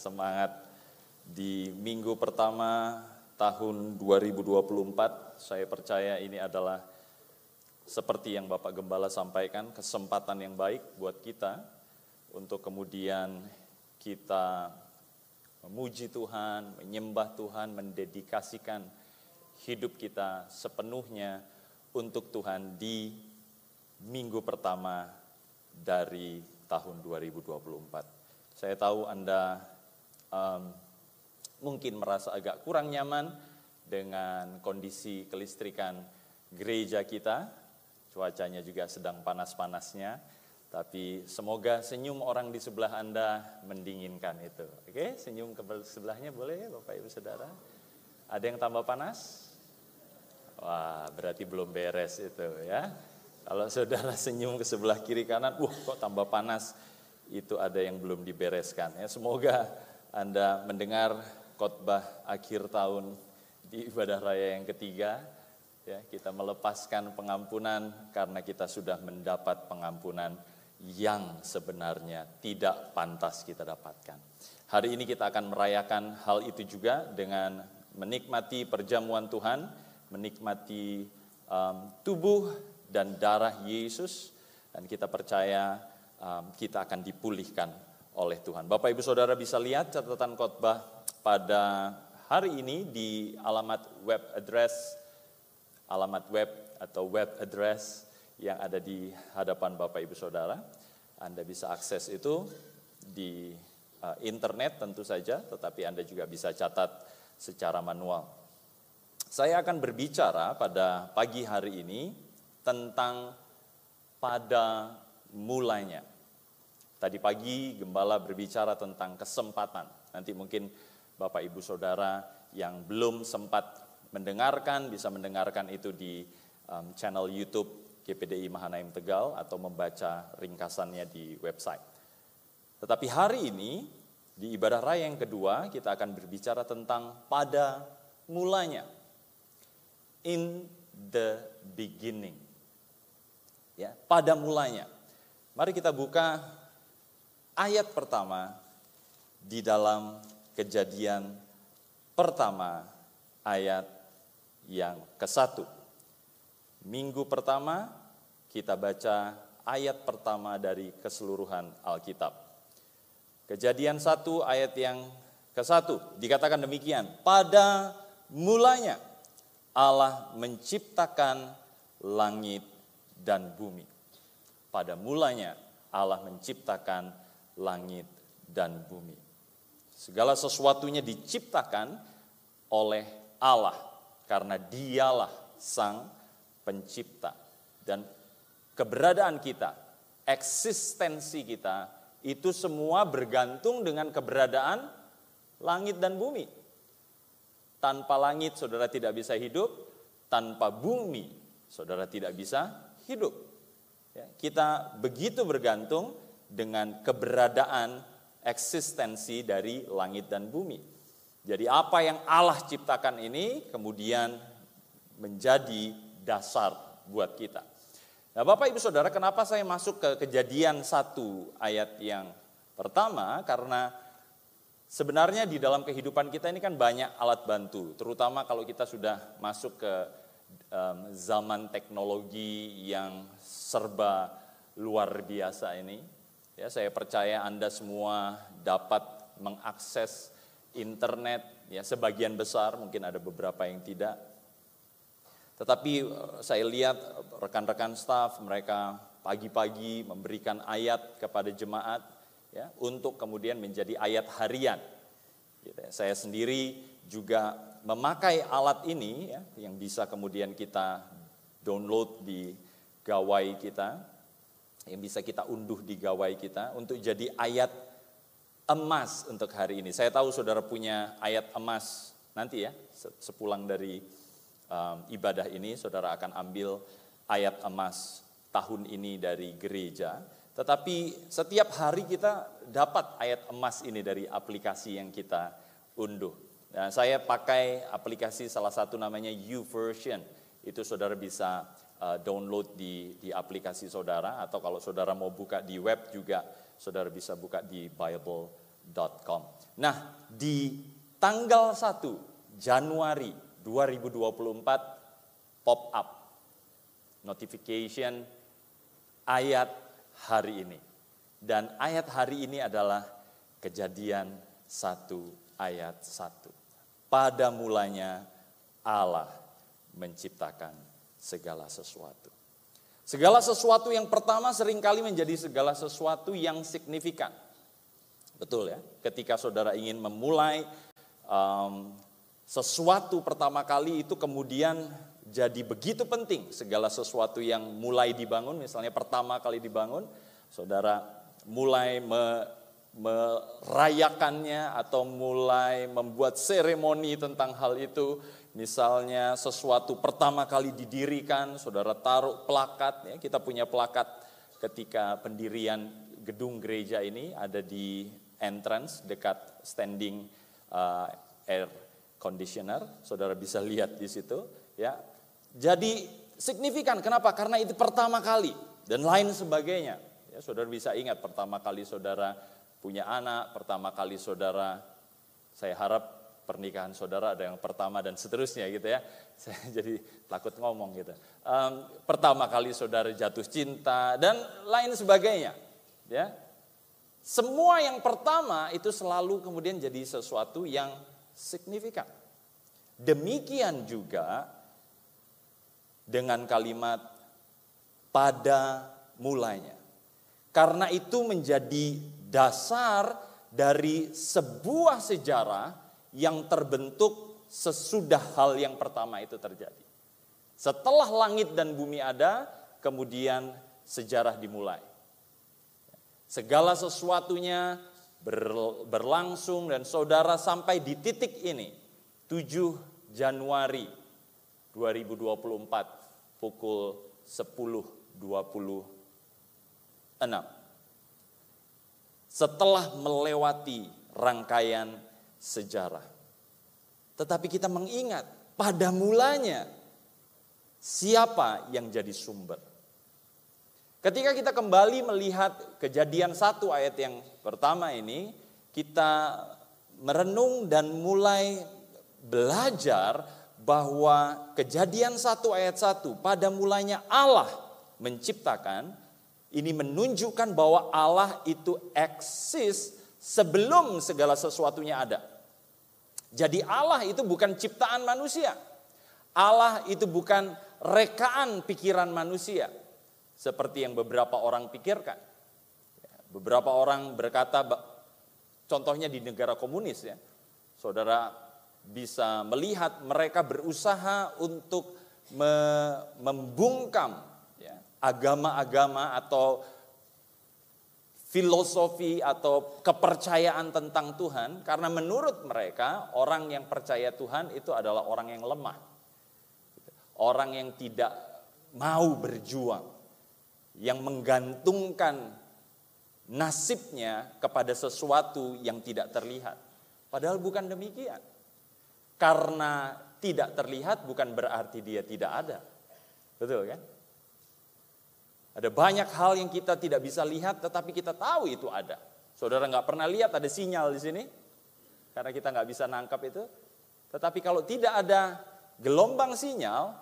semangat di minggu pertama tahun 2024. Saya percaya ini adalah seperti yang Bapak Gembala sampaikan, kesempatan yang baik buat kita untuk kemudian kita memuji Tuhan, menyembah Tuhan, mendedikasikan hidup kita sepenuhnya untuk Tuhan di minggu pertama dari tahun 2024. Saya tahu Anda um, mungkin merasa agak kurang nyaman dengan kondisi kelistrikan gereja kita. Cuacanya juga sedang panas-panasnya, tapi semoga senyum orang di sebelah Anda mendinginkan itu. Oke, senyum ke sebelahnya boleh Bapak Ibu Saudara? Ada yang tambah panas? Wah, berarti belum beres itu ya. Kalau saudara senyum ke sebelah kiri kanan, wah kok tambah panas, itu ada yang belum dibereskan. Ya, semoga Anda mendengar khotbah akhir tahun di ibadah raya yang ketiga, ya kita melepaskan pengampunan karena kita sudah mendapat pengampunan yang sebenarnya tidak pantas kita dapatkan. Hari ini kita akan merayakan hal itu juga dengan menikmati perjamuan Tuhan, menikmati um, tubuh dan darah Yesus, dan kita percaya um, kita akan dipulihkan oleh Tuhan. Bapak Ibu Saudara bisa lihat catatan khotbah pada hari ini di alamat web address, alamat web atau web address yang ada di hadapan Bapak Ibu Saudara. Anda bisa akses itu di uh, internet tentu saja, tetapi Anda juga bisa catat secara manual. Saya akan berbicara pada pagi hari ini tentang pada mulanya. Tadi pagi Gembala berbicara tentang kesempatan. Nanti mungkin Bapak Ibu Saudara yang belum sempat mendengarkan bisa mendengarkan itu di um, channel YouTube GPDI Mahanaim Tegal atau membaca ringkasannya di website. Tetapi hari ini di ibadah raya yang kedua kita akan berbicara tentang pada mulanya. In the beginning. Ya, pada mulanya. Mari kita buka ayat pertama di dalam kejadian pertama ayat yang ke satu. Minggu pertama kita baca ayat pertama dari keseluruhan Alkitab. Kejadian satu ayat yang ke satu dikatakan demikian. Pada mulanya Allah menciptakan langit dan bumi. Pada mulanya Allah menciptakan langit dan bumi. Segala sesuatunya diciptakan oleh Allah karena dialah sang pencipta. Dan keberadaan kita, eksistensi kita itu semua bergantung dengan keberadaan langit dan bumi. Tanpa langit saudara tidak bisa hidup, tanpa bumi saudara tidak bisa hidup. Ya, kita begitu bergantung dengan keberadaan eksistensi dari langit dan bumi. Jadi apa yang Allah ciptakan ini kemudian menjadi dasar buat kita. Nah Bapak Ibu Saudara kenapa saya masuk ke kejadian satu ayat yang pertama karena sebenarnya di dalam kehidupan kita ini kan banyak alat bantu terutama kalau kita sudah masuk ke zaman teknologi yang serba luar biasa ini Ya, saya percaya Anda semua dapat mengakses internet, ya sebagian besar, mungkin ada beberapa yang tidak. Tetapi eh, saya lihat rekan-rekan staf mereka pagi-pagi memberikan ayat kepada jemaat ya untuk kemudian menjadi ayat harian. Gitu ya. Saya sendiri juga memakai alat ini ya, yang bisa kemudian kita download di gawai kita yang bisa kita unduh di gawai kita untuk jadi ayat emas untuk hari ini. Saya tahu saudara punya ayat emas nanti ya, sepulang dari um, ibadah ini saudara akan ambil ayat emas tahun ini dari gereja. Tetapi setiap hari kita dapat ayat emas ini dari aplikasi yang kita unduh. Nah, saya pakai aplikasi salah satu namanya YouVersion. Itu saudara bisa uh, download di, di aplikasi saudara atau kalau saudara mau buka di web juga saudara bisa buka di bible.com. Nah, di tanggal 1 Januari 2024 pop up notification ayat hari ini. Dan ayat hari ini adalah kejadian 1 ayat 1. Pada mulanya Allah menciptakan segala sesuatu. Segala sesuatu yang pertama sering kali menjadi segala sesuatu yang signifikan. Betul ya, ketika saudara ingin memulai um, sesuatu pertama kali itu kemudian jadi begitu penting segala sesuatu yang mulai dibangun, misalnya pertama kali dibangun, saudara mulai me, merayakannya atau mulai membuat seremoni tentang hal itu, misalnya sesuatu pertama kali didirikan, saudara taruh plakat, ya kita punya plakat ketika pendirian gedung gereja ini ada di entrance dekat standing uh, air conditioner, saudara bisa lihat di situ, ya. Jadi signifikan, kenapa? Karena itu pertama kali dan lain sebagainya. Ya, saudara bisa ingat pertama kali saudara punya anak, pertama kali saudara, saya harap pernikahan saudara ada yang pertama dan seterusnya gitu ya. Saya jadi takut ngomong gitu. Um, pertama kali saudara jatuh cinta dan lain sebagainya. Ya, semua yang pertama itu selalu kemudian jadi sesuatu yang signifikan. Demikian juga dengan kalimat pada mulanya. Karena itu menjadi dasar dari sebuah sejarah yang terbentuk sesudah hal yang pertama itu terjadi. Setelah langit dan bumi ada, kemudian sejarah dimulai. Segala sesuatunya berlangsung dan saudara sampai di titik ini 7 Januari 2024 pukul 10.26. Setelah melewati rangkaian sejarah. Tetapi kita mengingat pada mulanya siapa yang jadi sumber. Ketika kita kembali melihat kejadian satu ayat yang pertama ini, kita merenung dan mulai belajar bahwa kejadian satu ayat satu pada mulanya Allah menciptakan, ini menunjukkan bahwa Allah itu eksis sebelum segala sesuatunya ada. Jadi Allah itu bukan ciptaan manusia. Allah itu bukan rekaan pikiran manusia seperti yang beberapa orang pikirkan. Beberapa orang berkata, contohnya di negara komunis ya, saudara bisa melihat mereka berusaha untuk membungkam ya, agama-agama atau filosofi atau kepercayaan tentang Tuhan karena menurut mereka orang yang percaya Tuhan itu adalah orang yang lemah. Orang yang tidak mau berjuang yang menggantungkan nasibnya kepada sesuatu yang tidak terlihat. Padahal bukan demikian. Karena tidak terlihat bukan berarti dia tidak ada. Betul kan? Ada banyak hal yang kita tidak bisa lihat tetapi kita tahu itu ada. Saudara nggak pernah lihat ada sinyal di sini? Karena kita nggak bisa nangkap itu. Tetapi kalau tidak ada gelombang sinyal,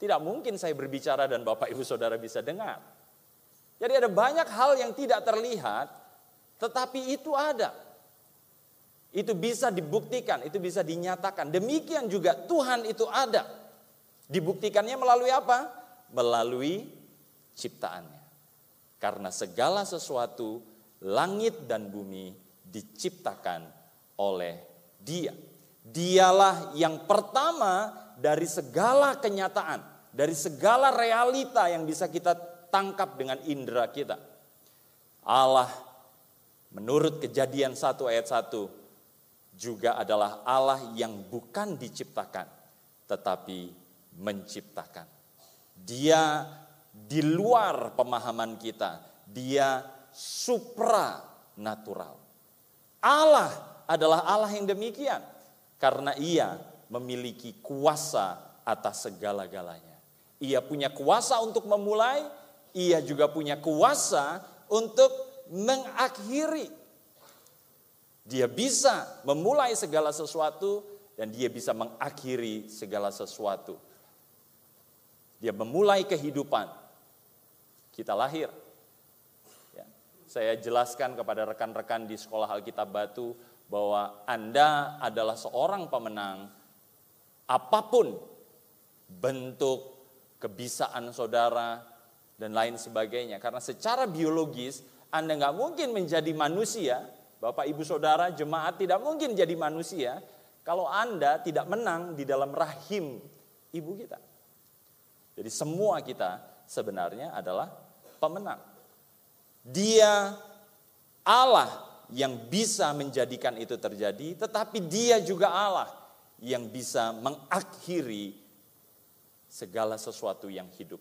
tidak mungkin saya berbicara dan Bapak Ibu Saudara bisa dengar. Jadi ada banyak hal yang tidak terlihat, tetapi itu ada. Itu bisa dibuktikan, itu bisa dinyatakan. Demikian juga Tuhan itu ada. Dibuktikannya melalui apa? Melalui ciptaannya. Karena segala sesuatu, langit dan bumi diciptakan oleh Dia. Dialah yang pertama dari segala kenyataan, dari segala realita yang bisa kita tangkap dengan indera kita. Allah menurut kejadian 1 ayat 1 juga adalah Allah yang bukan diciptakan tetapi menciptakan. Dia di luar pemahaman kita, dia supranatural. Allah adalah Allah yang demikian karena ia memiliki kuasa atas segala-galanya. Ia punya kuasa untuk memulai, ia juga punya kuasa untuk mengakhiri. Dia bisa memulai segala sesuatu dan dia bisa mengakhiri segala sesuatu. Dia memulai kehidupan. Kita lahir. Ya. Saya jelaskan kepada rekan-rekan di sekolah Alkitab Batu bahwa Anda adalah seorang pemenang apa pun bentuk kebisaan saudara dan lain sebagainya. Karena secara biologis Anda nggak mungkin menjadi manusia Bapak, ibu, saudara, jemaat tidak mungkin jadi manusia kalau Anda tidak menang di dalam rahim ibu kita. Jadi semua kita sebenarnya adalah pemenang. Dia Allah yang bisa menjadikan itu terjadi, tetapi dia juga Allah yang bisa mengakhiri segala sesuatu yang hidup.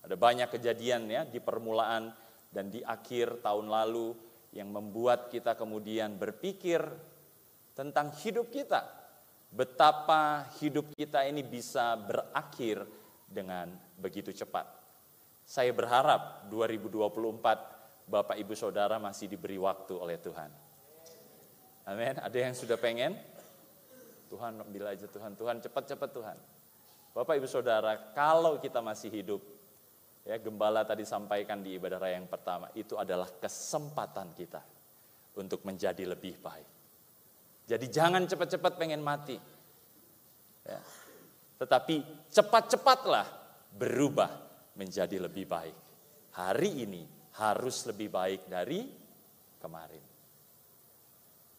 Ada banyak kejadian ya di permulaan dan di akhir tahun lalu yang membuat kita kemudian berpikir tentang hidup kita. Betapa hidup kita ini bisa berakhir dengan begitu cepat. Saya berharap 2024 Bapak Ibu Saudara masih diberi waktu oleh Tuhan. Amin. Ada yang sudah pengen? Tuhan bila aja Tuhan, Tuhan cepat-cepat Tuhan. Bapak Ibu Saudara, kalau kita masih hidup, ya gembala tadi sampaikan di ibadah raya yang pertama itu adalah kesempatan kita untuk menjadi lebih baik. Jadi jangan cepat-cepat pengen mati. Ya. Tetapi cepat-cepatlah berubah menjadi lebih baik. Hari ini harus lebih baik dari kemarin.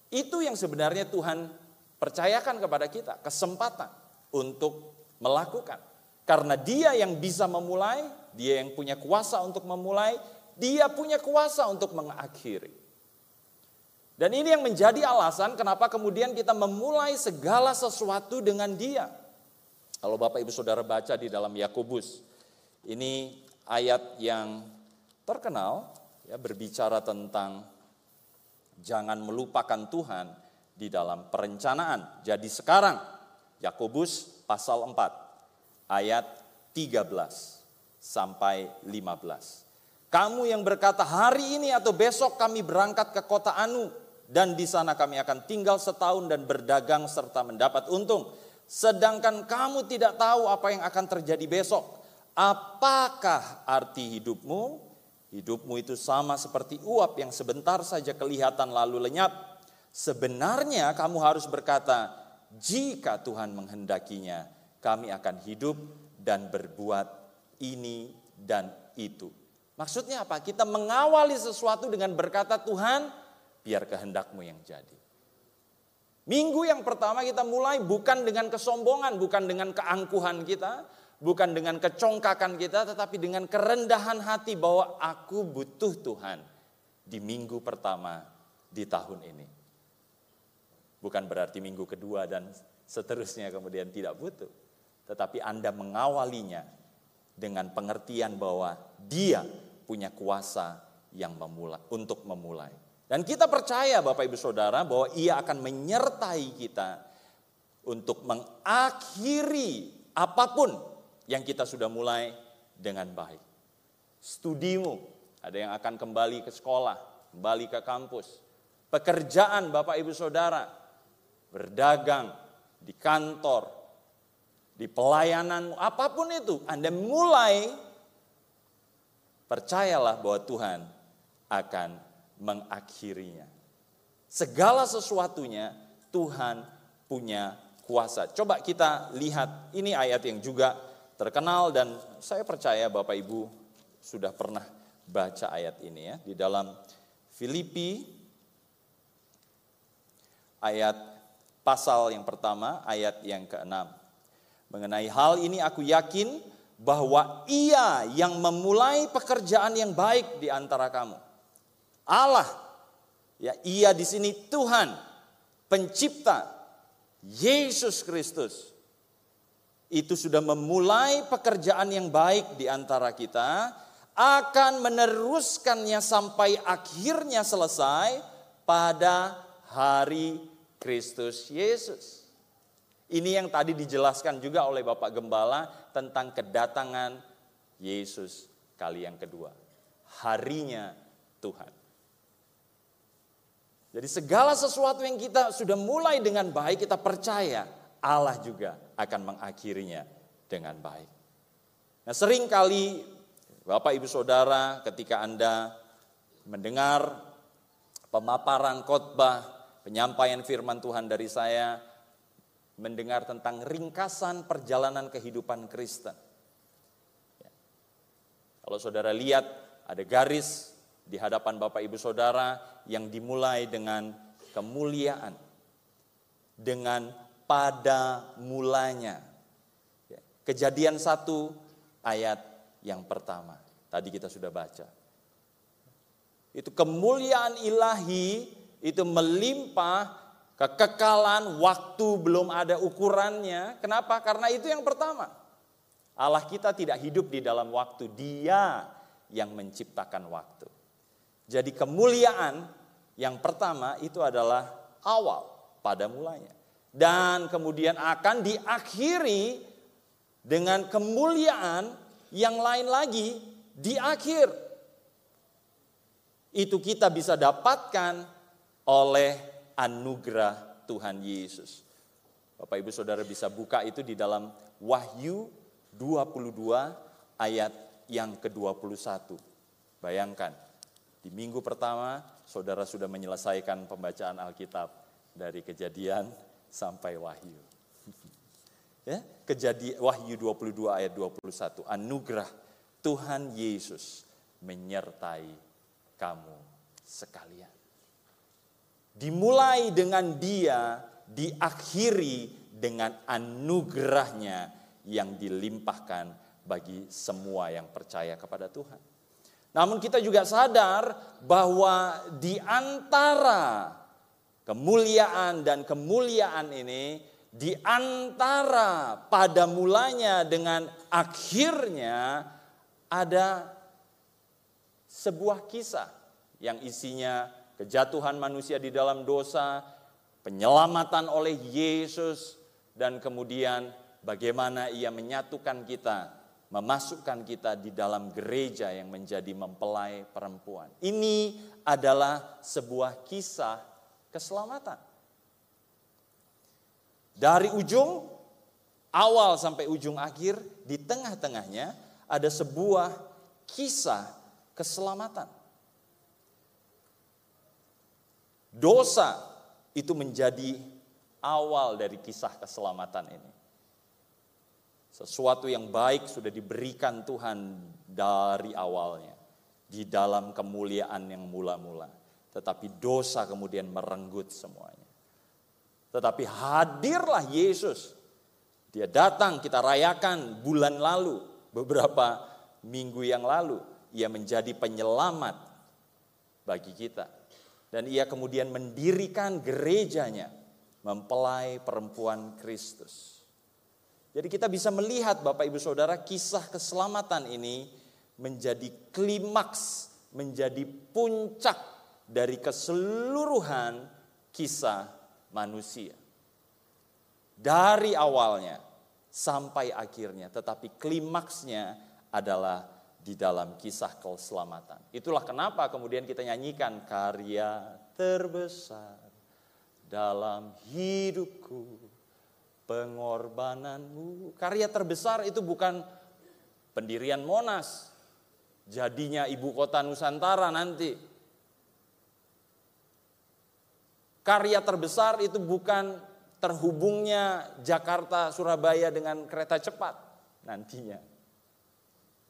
Itu yang sebenarnya Tuhan percayakan kepada kita, kesempatan untuk melakukan. Karena dia yang bisa memulai, dia yang punya kuasa untuk memulai, dia punya kuasa untuk mengakhiri. Dan ini yang menjadi alasan kenapa kemudian kita memulai segala sesuatu dengan dia. Kalau Bapak Ibu Saudara baca di dalam Yakobus, ini ayat yang terkenal ya berbicara tentang jangan melupakan Tuhan di dalam perencanaan. Jadi sekarang Yakobus pasal 4 ayat 13 sampai 15. Kamu yang berkata hari ini atau besok kami berangkat ke kota Anu dan di sana kami akan tinggal setahun dan berdagang serta mendapat untung. Sedangkan kamu tidak tahu apa yang akan terjadi besok. Apakah arti hidupmu? Hidupmu itu sama seperti uap yang sebentar saja kelihatan lalu lenyap. Sebenarnya kamu harus berkata, jika Tuhan menghendakinya, kami akan hidup dan berbuat ini dan itu. Maksudnya apa? Kita mengawali sesuatu dengan berkata Tuhan, biar kehendakmu yang jadi. Minggu yang pertama kita mulai bukan dengan kesombongan, bukan dengan keangkuhan kita, bukan dengan kecongkakan kita, tetapi dengan kerendahan hati bahwa aku butuh Tuhan di minggu pertama di tahun ini. Bukan berarti minggu kedua dan seterusnya kemudian tidak butuh tetapi Anda mengawalinya dengan pengertian bahwa Dia punya kuasa yang memulai untuk memulai. Dan kita percaya Bapak Ibu Saudara bahwa Ia akan menyertai kita untuk mengakhiri apa pun yang kita sudah mulai dengan baik. Studimu, ada yang akan kembali ke sekolah, kembali ke kampus. Pekerjaan Bapak Ibu Saudara, berdagang di kantor, di pelayanan apa pun itu, Anda mulai percayalah bahwa Tuhan akan mengakhirinya. Segala sesuatunya Tuhan punya kuasa. Coba kita lihat ini ayat yang juga terkenal dan saya percaya Bapak Ibu sudah pernah baca ayat ini ya di dalam Filipi ayat pasal yang pertama ayat yang keenam. Mengenai hal ini aku yakin bahwa ia yang memulai pekerjaan yang baik di antara kamu. Allah, ya ia di sini Tuhan, pencipta, Yesus Kristus. Itu sudah memulai pekerjaan yang baik di antara kita, akan meneruskannya sampai akhirnya selesai pada hari Kristus Yesus. Ini yang tadi dijelaskan juga oleh Bapak Gembala tentang kedatangan Yesus kali yang kedua. Harinya Tuhan. Jadi segala sesuatu yang kita sudah mulai dengan baik, kita percaya Allah juga akan mengakhirinya dengan baik. Nah sering kali Bapak Ibu Saudara ketika Anda mendengar pemaparan khotbah, penyampaian firman Tuhan dari saya, mendengar tentang ringkasan perjalanan kehidupan Kristen. Ya. Kalau saudara lihat ada garis di hadapan Bapak Ibu Saudara yang dimulai dengan kemuliaan, dengan pada mulanya. Ya, kejadian satu ayat yang pertama, tadi kita sudah baca. Itu kemuliaan ilahi itu melimpah kekekalan waktu belum ada ukurannya. Kenapa? Karena itu yang pertama. Allah kita tidak hidup di dalam waktu, Dia yang menciptakan waktu. Jadi kemuliaan yang pertama itu adalah awal pada mulanya. Dan kemudian akan diakhiri dengan kemuliaan yang lain lagi di akhir. Itu kita bisa dapatkan oleh anugerah Tuhan Yesus. Bapak Ibu Saudara bisa buka itu di dalam Wahyu 22 ayat yang ke-21. Bayangkan, di minggu pertama, saudara sudah menyelesaikan pembacaan Alkitab dari kejadian sampai wahyu. ya, kejadian Wahyu 22 ayat 21. Anugerah Tuhan Yesus menyertai kamu sekalian. Dimulai dengan dia, diakhiri dengan anugerahnya yang dilimpahkan bagi semua yang percaya kepada Tuhan. Namun kita juga sadar bahwa di antara kemuliaan dan kemuliaan ini, di antara pada mulanya dengan akhirnya ada sebuah kisah yang isinya kejatuhan manusia di dalam dosa, penyelamatan oleh Yesus, dan kemudian bagaimana ia menyatukan kita memasukkan kita di dalam gereja yang menjadi mempelai perempuan. Ini adalah sebuah kisah keselamatan. Dari ujung awal sampai ujung akhir, di tengah-tengahnya ada sebuah kisah keselamatan. Dosa itu menjadi awal dari kisah keselamatan ini. Sesuatu yang baik sudah diberikan Tuhan dari awalnya. Di dalam kemuliaan yang mula-mula. Tetapi dosa kemudian merenggut semuanya. Tetapi hadirlah Yesus. Dia datang kita rayakan bulan lalu. Beberapa minggu yang lalu. Ia menjadi penyelamat bagi kita. Dan ia kemudian mendirikan gerejanya. Mempelai perempuan Kristus. Jadi kita bisa melihat Bapak Ibu Saudara kisah keselamatan ini menjadi klimaks, menjadi puncak dari keseluruhan kisah manusia. Dari awalnya sampai akhirnya, tetapi klimaksnya adalah di dalam kisah keselamatan. Itulah kenapa kemudian kita nyanyikan karya terbesar dalam hidupku pengorbananmu. Karya terbesar itu bukan pendirian Monas, jadinya ibu kota Nusantara nanti. Karya terbesar itu bukan terhubungnya Jakarta Surabaya dengan kereta cepat nantinya.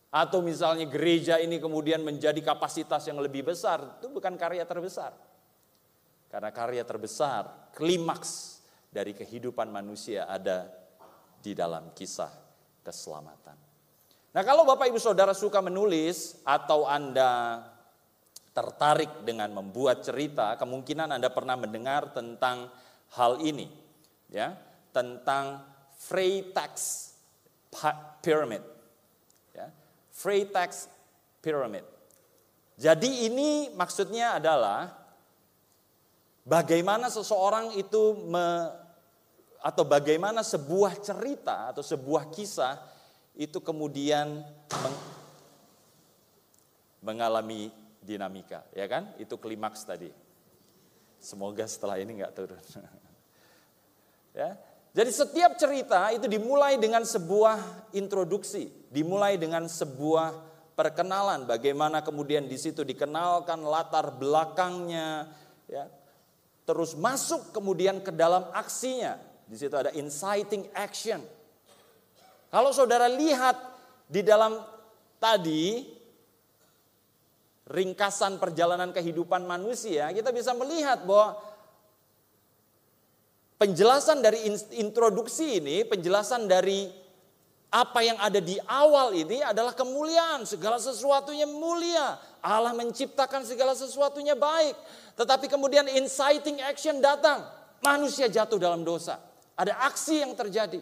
Atau misalnya gereja ini kemudian menjadi kapasitas yang lebih besar, itu bukan karya terbesar. Karena karya terbesar, klimaks dari kehidupan manusia ada di dalam kisah keselamatan. Nah, kalau Bapak Ibu Saudara suka menulis atau Anda tertarik dengan membuat cerita, kemungkinan Anda pernah mendengar tentang hal ini, ya, tentang Freytag Pyramid. Ya, Freytag Pyramid. Jadi ini maksudnya adalah bagaimana seseorang itu me, atau bagaimana sebuah cerita atau sebuah kisah itu kemudian meng, mengalami dinamika, ya kan? Itu klimaks tadi. Semoga setelah ini nggak turun. ya, jadi setiap cerita itu dimulai dengan sebuah introduksi, dimulai dengan sebuah perkenalan, bagaimana kemudian di situ dikenalkan latar belakangnya, ya, terus masuk kemudian ke dalam aksinya. Di situ ada inciting action. Kalau saudara lihat di dalam tadi ringkasan perjalanan kehidupan manusia, kita bisa melihat bahwa penjelasan dari introduksi ini, penjelasan dari apa yang ada di awal ini adalah kemuliaan, segala sesuatunya mulia. Allah menciptakan segala sesuatunya baik. Tetapi kemudian inciting action datang, manusia jatuh dalam dosa. Ada aksi yang terjadi.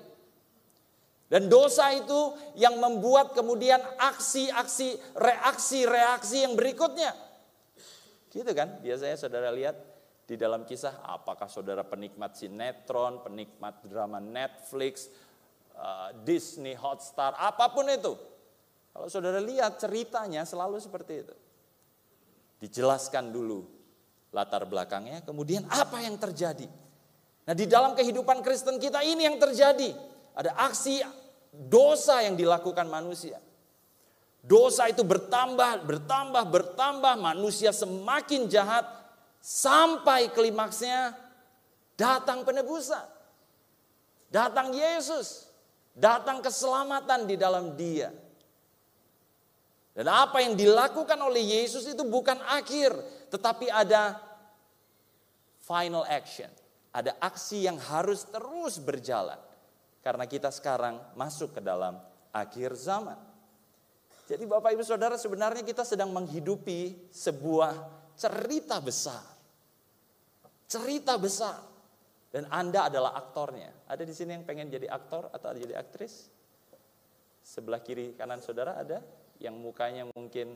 Dan dosa itu yang membuat kemudian aksi-aksi, reaksi-reaksi yang berikutnya. Gitu kan, biasanya saudara lihat di dalam kisah apakah saudara penikmat sinetron, penikmat drama Netflix, uh, Disney, Hotstar, apa pun itu. Kalau saudara lihat ceritanya selalu seperti itu. Dijelaskan dulu latar belakangnya, kemudian apa yang terjadi. Nah di dalam kehidupan Kristen kita ini yang terjadi. Ada aksi dosa yang dilakukan manusia. Dosa itu bertambah, bertambah, bertambah. Manusia semakin jahat sampai klimaksnya datang penebusan. Datang Yesus. Datang keselamatan di dalam dia. Dan apa yang dilakukan oleh Yesus itu bukan akhir. Tetapi ada final action. Ada aksi yang harus terus berjalan. Karena kita sekarang masuk ke dalam akhir zaman. Jadi Bapak Ibu Saudara sebenarnya kita sedang menghidupi sebuah cerita besar. Cerita besar. Dan Anda adalah aktornya. Ada di sini yang pengen jadi aktor atau jadi aktris? Sebelah kiri kanan saudara ada yang mukanya mungkin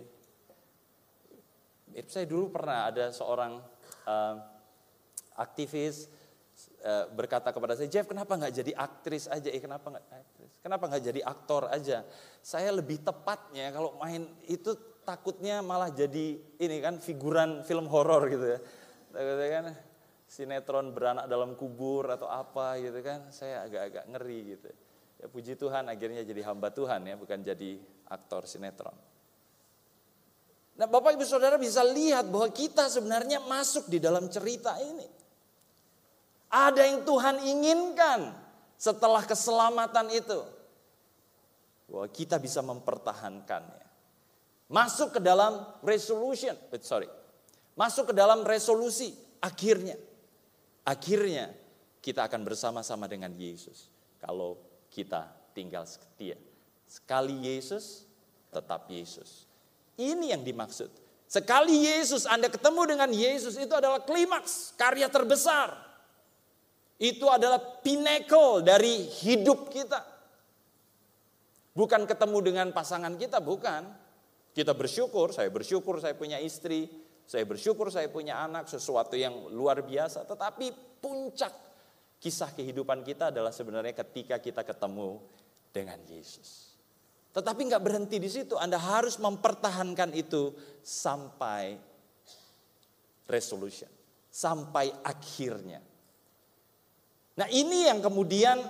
saya dulu pernah ada seorang uh, aktivis Eh, berkata kepada saya, Jeff kenapa nggak jadi aktris aja? Eh kenapa nggak aktris? Kenapa nggak jadi aktor aja? Saya lebih tepatnya kalau main itu takutnya malah jadi ini kan figuran film horor gitu ya. Takutnya kan sinetron beranak dalam kubur atau apa gitu kan. Saya agak-agak ngeri gitu. Ya puji Tuhan akhirnya jadi hamba Tuhan ya, bukan jadi aktor sinetron. Nah Bapak Ibu Saudara bisa lihat bahwa kita sebenarnya masuk di dalam cerita ini. Ada yang Tuhan inginkan setelah keselamatan itu. Bahwa kita bisa mempertahankannya. Masuk ke dalam resolution, eh, sorry. Masuk ke dalam resolusi akhirnya. Akhirnya kita akan bersama-sama dengan Yesus. Kalau kita tinggal setia. Sekali Yesus, tetap Yesus. Ini yang dimaksud. Sekali Yesus, Anda ketemu dengan Yesus, itu adalah klimaks, karya terbesar itu adalah pinnacle dari hidup kita. Bukan ketemu dengan pasangan kita, bukan. Kita bersyukur, saya bersyukur saya punya istri, saya bersyukur saya punya anak, sesuatu yang luar biasa. Tetapi puncak kisah kehidupan kita adalah sebenarnya ketika kita ketemu dengan Yesus. Tetapi nggak berhenti di situ, Anda harus mempertahankan itu sampai resolution, sampai akhirnya. Nah ini yang kemudian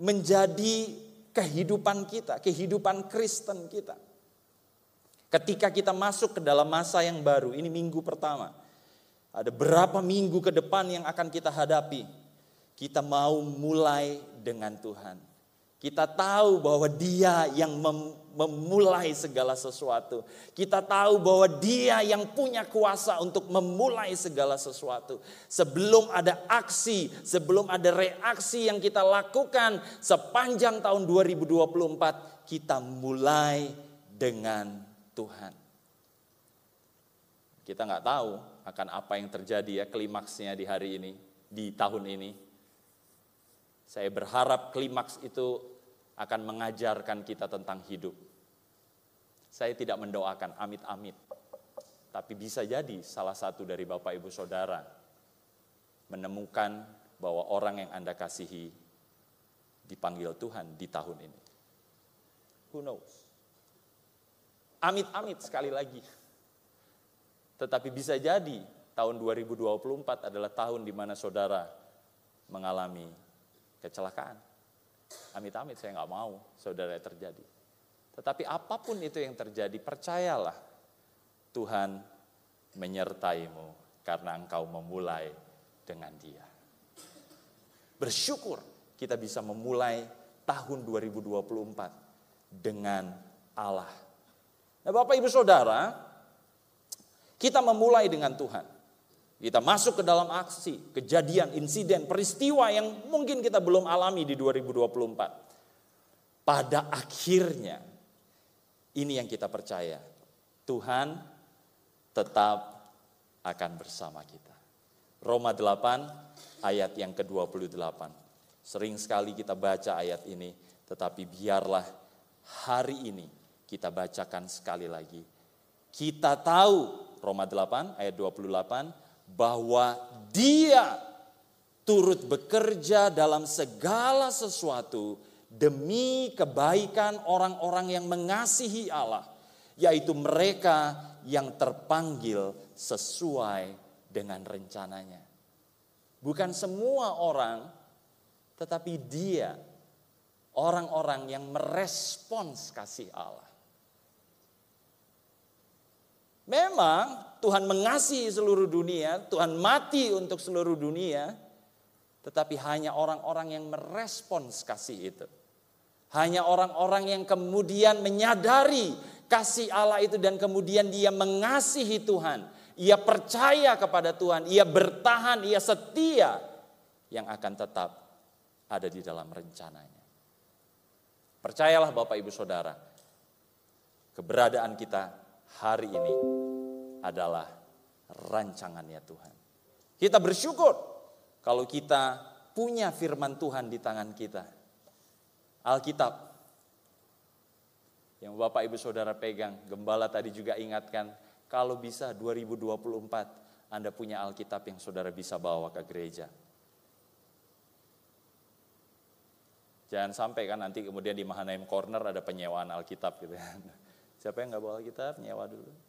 menjadi kehidupan kita, kehidupan Kristen kita. Ketika kita masuk ke dalam masa yang baru, ini minggu pertama. Ada berapa minggu ke depan yang akan kita hadapi. Kita mau mulai dengan Tuhan. Kita tahu bahwa Dia yang mem memulai segala sesuatu. Kita tahu bahwa Dia yang punya kuasa untuk memulai segala sesuatu. Sebelum ada aksi, sebelum ada reaksi yang kita lakukan sepanjang tahun 2024, kita mulai dengan Tuhan. Kita nggak tahu akan apa yang terjadi ya klimaksnya di hari ini, di tahun ini. Saya berharap klimaks itu akan mengajarkan kita tentang hidup. Saya tidak mendoakan amit-amit, tapi bisa jadi salah satu dari Bapak Ibu Saudara menemukan bahwa orang yang Anda kasihi dipanggil Tuhan di tahun ini. Who knows? Amit-amit sekali lagi. Tetapi bisa jadi tahun 2024 adalah tahun di mana saudara mengalami kecelakaan. Amit-amit saya nggak mau saudara terjadi. Tetapi apa pun itu yang terjadi, percayalah Tuhan menyertaimu karena engkau memulai dengan dia. Bersyukur kita bisa memulai tahun 2024 dengan Allah. Nah Bapak Ibu Saudara, kita memulai dengan Tuhan. Kita masuk ke dalam aksi, kejadian, insiden, peristiwa yang mungkin kita belum alami di 2024. Pada akhirnya, ini yang kita percaya. Tuhan tetap akan bersama kita. Roma 8 ayat yang ke-28. Sering sekali kita baca ayat ini, tetapi biarlah hari ini kita bacakan sekali lagi. Kita tahu Roma 8 ayat 28 bahwa dia turut bekerja dalam segala sesuatu demi kebaikan orang-orang yang mengasihi Allah, yaitu mereka yang terpanggil sesuai dengan rencananya. Bukan semua orang, tetapi dia, orang-orang yang merespons kasih Allah. Memang Tuhan mengasihi seluruh dunia, Tuhan mati untuk seluruh dunia, tetapi hanya orang-orang yang merespons kasih itu. Hanya orang-orang yang kemudian menyadari kasih Allah itu dan kemudian dia mengasihi Tuhan. Ia percaya kepada Tuhan, ia bertahan, ia setia yang akan tetap ada di dalam rencananya. Percayalah Bapak Ibu Saudara, keberadaan kita hari ini adalah rancangannya Tuhan. Kita bersyukur kalau kita punya firman Tuhan di tangan kita. Alkitab yang Bapak Ibu Saudara pegang, gembala tadi juga ingatkan, kalau bisa 2024 Anda punya Alkitab yang Saudara bisa bawa ke gereja. Jangan sampai kan nanti kemudian di Mahanaim Corner ada penyewaan Alkitab gitu ya. Siapa yang nggak bawa Alkitab, nyewa dulu.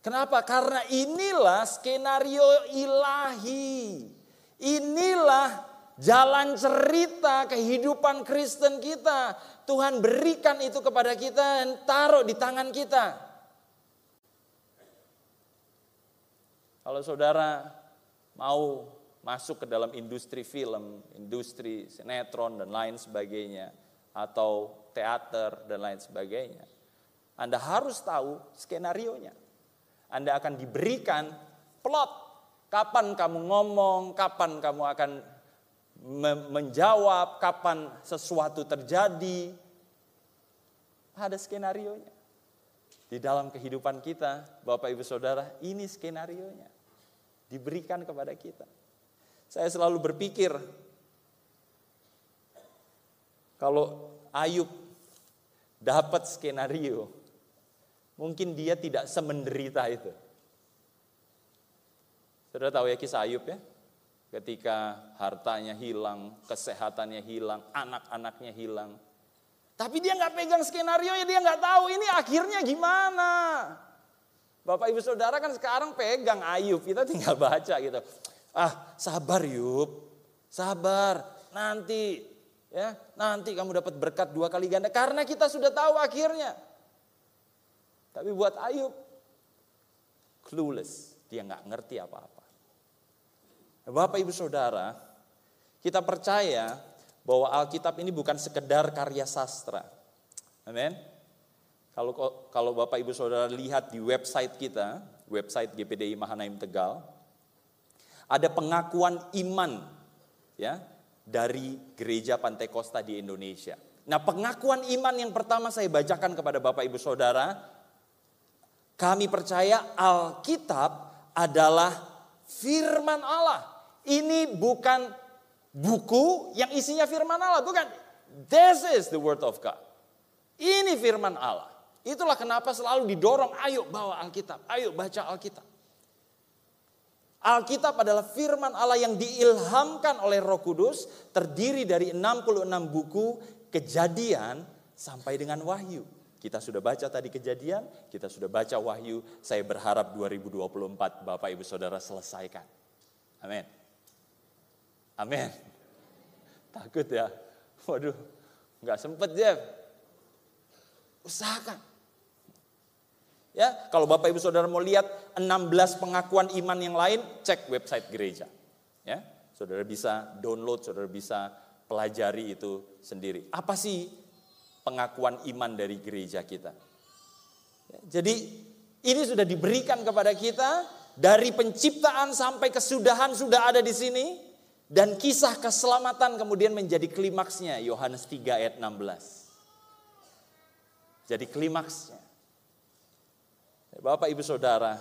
Kenapa? Karena inilah skenario ilahi. Inilah jalan cerita kehidupan Kristen kita. Tuhan berikan itu kepada kita dan taruh di tangan kita. Kalau saudara mau masuk ke dalam industri film, industri sinetron dan lain sebagainya, atau teater dan lain sebagainya. Anda harus tahu skenario-nya. Anda akan diberikan plot kapan kamu ngomong, kapan kamu akan menjawab, kapan sesuatu terjadi. Ada skenario-nya. Di dalam kehidupan kita, Bapak Ibu Saudara, ini skenario-nya. Diberikan kepada kita. Saya selalu berpikir kalau Ayub dapat skenario, mungkin dia tidak semenderita itu. Sudah tahu ya kisah Ayub ya? Ketika hartanya hilang, kesehatannya hilang, anak-anaknya hilang. Tapi dia nggak pegang skenario ya, dia nggak tahu ini akhirnya gimana. Bapak ibu saudara kan sekarang pegang Ayub, kita tinggal baca gitu. Ah sabar Yub, sabar, nanti Ya, nanti kamu dapat berkat dua kali ganda karena kita sudah tahu akhirnya. Tapi buat Ayub clueless, dia nggak ngerti apa-apa. Bapak Ibu Saudara, kita percaya bahwa Alkitab ini bukan sekedar karya sastra. Amin. Kalau kalau Bapak Ibu Saudara lihat di website kita, website GPDI Mahanaim Tegal, ada pengakuan iman ya dari gereja Pantai Costa di Indonesia. Nah, pengakuan iman yang pertama saya bacakan kepada Bapak Ibu Saudara, kami percaya Alkitab adalah firman Allah. Ini bukan buku yang isinya firman Allah, bukan. This is the word of God. Ini firman Allah. Itulah kenapa selalu didorong, ayo bawa Alkitab, ayo baca Alkitab. Alkitab adalah firman Allah yang diilhamkan oleh Roh Kudus, terdiri dari 66 buku kejadian sampai dengan wahyu. Kita sudah baca tadi kejadian, kita sudah baca wahyu. Saya berharap 2024 Bapak Ibu Saudara selesaikan. Amin. Amin. Takut ya. Waduh, nggak sempet Jeff. Usahakan. Ya, kalau Bapak Ibu Saudara mau lihat 16 pengakuan iman yang lain, cek website gereja. Ya, Saudara bisa download, Saudara bisa pelajari itu sendiri. Apa sih pengakuan iman dari gereja kita. Jadi ini sudah diberikan kepada kita dari penciptaan sampai kesudahan sudah ada di sini dan kisah keselamatan kemudian menjadi klimaksnya Yohanes 3 ayat 16. Jadi klimaksnya. Bapak Ibu Saudara,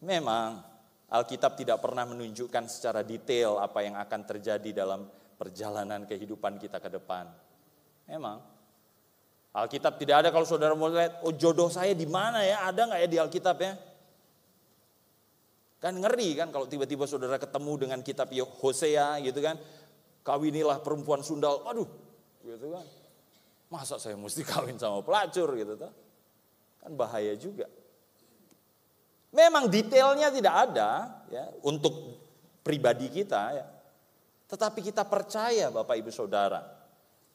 memang Alkitab tidak pernah menunjukkan secara detail apa yang akan terjadi dalam perjalanan kehidupan kita ke depan. Memang. Alkitab tidak ada kalau saudara mau lihat, oh jodoh saya di mana ya? Ada nggak ya di Alkitab ya? Kan ngeri kan kalau tiba-tiba saudara ketemu dengan kitab Hosea gitu kan. Kawinilah perempuan sundal, waduh gitu kan. Masa saya mesti kawin sama pelacur gitu tuh. Kan bahaya juga. Memang detailnya tidak ada ya untuk pribadi kita ya. Tetapi kita percaya Bapak Ibu Saudara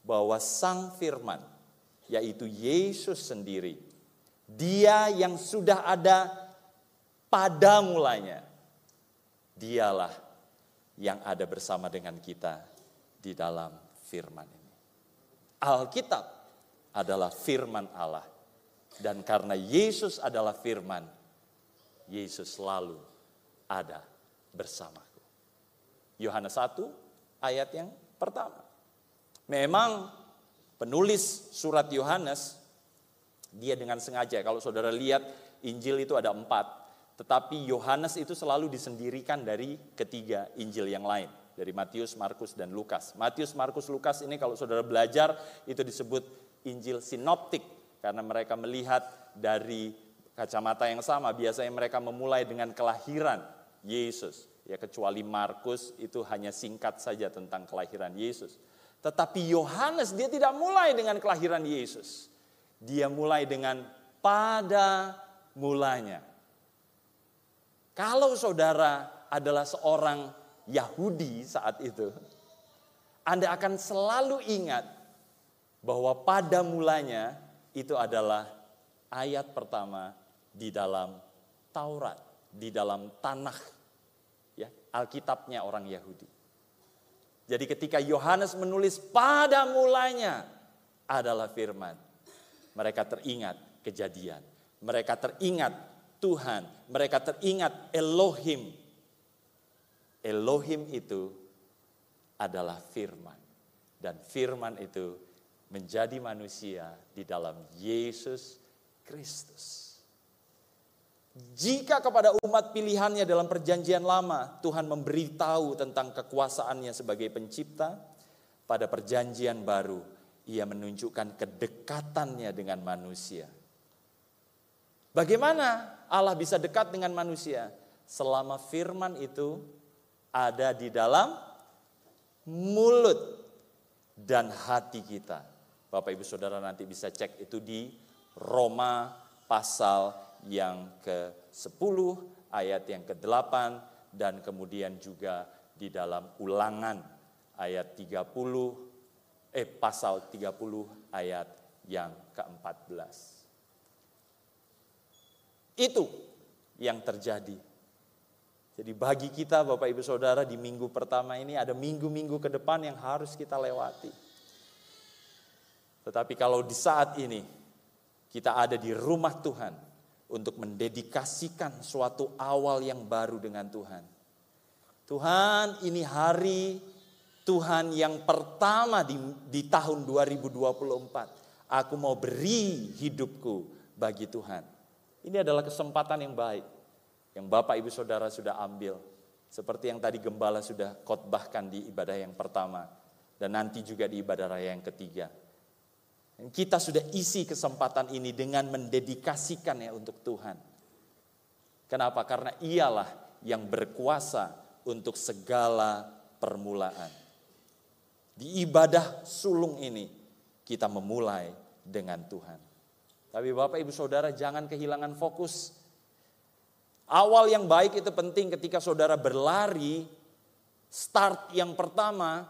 bahwa Sang Firman, yaitu Yesus sendiri, Dia yang sudah ada pada mulanya, Dialah yang ada bersama dengan kita di dalam firman ini. Alkitab adalah firman Allah. Dan karena Yesus adalah firman, Yesus selalu ada bersamaku. Yohanes 1 ayat yang pertama. Memang penulis surat Yohanes dia dengan sengaja kalau saudara lihat Injil itu ada empat, tetapi Yohanes itu selalu disendirikan dari ketiga Injil yang lain dari Matius, Markus dan Lukas. Matius, Markus, Lukas ini kalau saudara belajar itu disebut Injil sinoptik karena mereka melihat dari kacamata yang sama. Biasanya mereka memulai dengan kelahiran Yesus. Ya kecuali Markus itu hanya singkat saja tentang kelahiran Yesus. Tetapi Yohanes dia tidak mulai dengan kelahiran Yesus. Dia mulai dengan pada mulanya. Kalau saudara adalah seorang Yahudi saat itu, Anda akan selalu ingat bahwa pada mulanya itu adalah ayat pertama di dalam Taurat, di dalam tanah ya, Alkitabnya orang Yahudi. Jadi ketika Yohanes menulis pada mulanya adalah firman. Mereka teringat kejadian. Mereka teringat Tuhan. Mereka teringat Elohim. Elohim itu adalah firman. Dan firman itu menjadi manusia di dalam Yesus Kristus. Jika kepada umat pilihannya dalam perjanjian lama Tuhan memberitahu tentang kekuasaannya sebagai pencipta, pada perjanjian baru ia menunjukkan kedekatannya dengan manusia. Bagaimana Allah bisa dekat dengan manusia? Selama firman itu ada di dalam mulut dan hati kita. Bapak Ibu Saudara nanti bisa cek itu di Roma pasal yang ke-10, ayat yang ke-8, dan kemudian juga di dalam ulangan ayat 30, eh pasal 30 ayat yang ke-14. Itu yang terjadi. Jadi bagi kita Bapak Ibu Saudara di minggu pertama ini ada minggu-minggu ke depan yang harus kita lewati. Tetapi kalau di saat ini kita ada di rumah Tuhan, untuk mendedikasikan suatu awal yang baru dengan Tuhan. Tuhan, ini hari Tuhan yang pertama di, di tahun 2024. Aku mau beri hidupku bagi Tuhan. Ini adalah kesempatan yang baik yang Bapak Ibu Saudara sudah ambil. Seperti yang tadi gembala sudah khotbahkan di ibadah yang pertama dan nanti juga di ibadah raya yang ketiga. Dan kita sudah isi kesempatan ini dengan mendedikasikannya untuk Tuhan. Kenapa? Karena ialah yang berkuasa untuk segala permulaan. Di ibadah sulung ini kita memulai dengan Tuhan. Tapi Bapak Ibu Saudara jangan kehilangan fokus. Awal yang baik itu penting ketika saudara berlari, start yang pertama,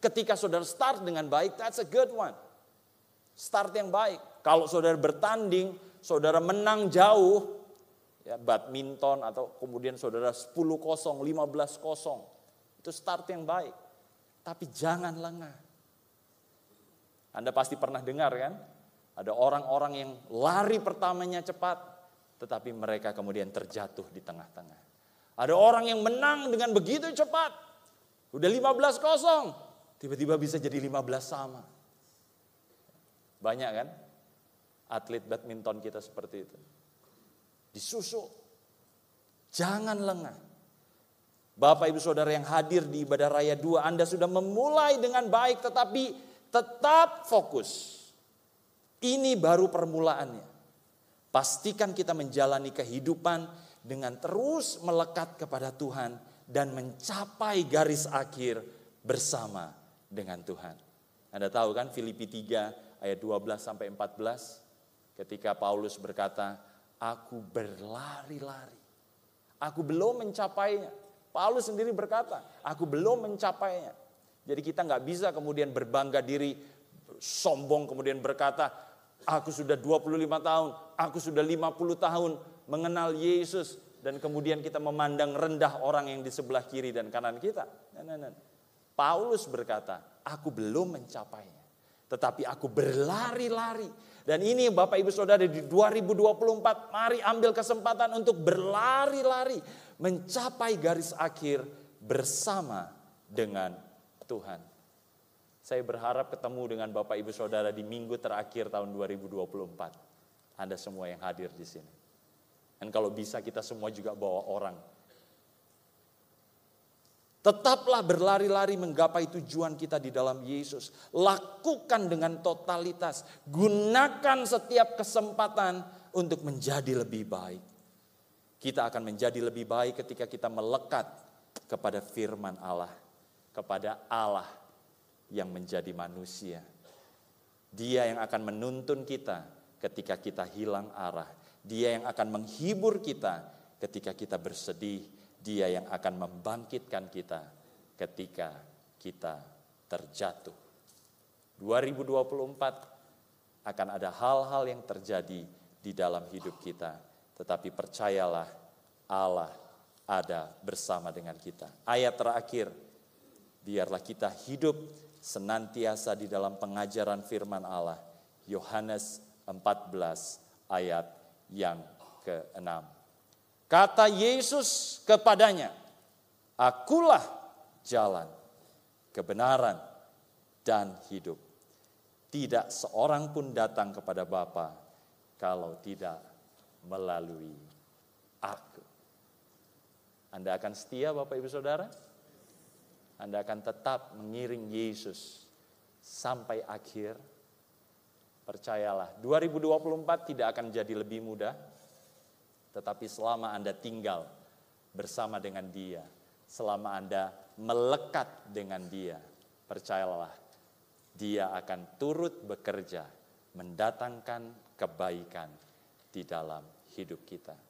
ketika saudara start dengan baik, that's a good one. Start yang baik. Kalau saudara bertanding, saudara menang jauh, ya badminton atau kemudian saudara 10-0, 15-0, itu start yang baik. Tapi jangan lengah. Anda pasti pernah dengar kan? Ada orang-orang yang lari pertamanya cepat, tetapi mereka kemudian terjatuh di tengah-tengah. Ada orang yang menang dengan begitu cepat. Udah 15 kosong, tiba-tiba bisa jadi 15 sama. Banyak kan? Atlet badminton kita seperti itu. Disusuk. Jangan lengah. Bapak ibu saudara yang hadir di ibadah raya 2, Anda sudah memulai dengan baik tetapi tetap fokus. Ini baru permulaannya. Pastikan kita menjalani kehidupan dengan terus melekat kepada Tuhan dan mencapai garis akhir bersama dengan Tuhan. Anda tahu kan Filipi 3 ayat 12 sampai 14 ketika Paulus berkata, "Aku berlari-lari. Aku belum mencapainya." Paulus sendiri berkata, aku belum mencapainya. Jadi kita nggak bisa kemudian berbangga diri, sombong kemudian berkata, aku sudah 25 tahun, aku sudah 50 tahun mengenal Yesus. Dan kemudian kita memandang rendah orang yang di sebelah kiri dan kanan kita. Nah, nah, nah. Paulus berkata, aku belum mencapainya. Tetapi aku berlari-lari. Dan ini Bapak Ibu Saudara di 2024, mari ambil kesempatan untuk berlari-lari mencapai garis akhir bersama dengan Tuhan. Saya berharap ketemu dengan Bapak Ibu Saudara di minggu terakhir tahun 2024. Anda semua yang hadir di sini. Dan kalau bisa kita semua juga bawa orang. Tetaplah berlari-lari menggapai tujuan kita di dalam Yesus. Lakukan dengan totalitas. Gunakan setiap kesempatan untuk menjadi lebih baik. Kita akan menjadi lebih baik ketika kita melekat kepada firman Allah, kepada Allah yang menjadi manusia. Dia yang akan menuntun kita ketika kita hilang arah. Dia yang akan menghibur kita ketika kita bersedih. Dia yang akan membangkitkan kita ketika kita terjatuh. 2024 akan ada hal-hal yang terjadi di dalam hidup kita tetapi percayalah Allah ada bersama dengan kita. Ayat terakhir, biarlah kita hidup senantiasa di dalam pengajaran firman Allah. Yohanes 14 ayat yang ke-6. Kata Yesus kepadanya, Akulah jalan, kebenaran, dan hidup. Tidak seorang pun datang kepada Bapa kalau tidak melalui aku. Anda akan setia Bapak Ibu Saudara? Anda akan tetap mengiring Yesus sampai akhir. Percayalah, 2024 tidak akan jadi lebih mudah. Tetapi selama Anda tinggal bersama dengan dia, selama Anda melekat dengan dia, percayalah, dia akan turut bekerja mendatangkan kebaikan di dalam hidup kita.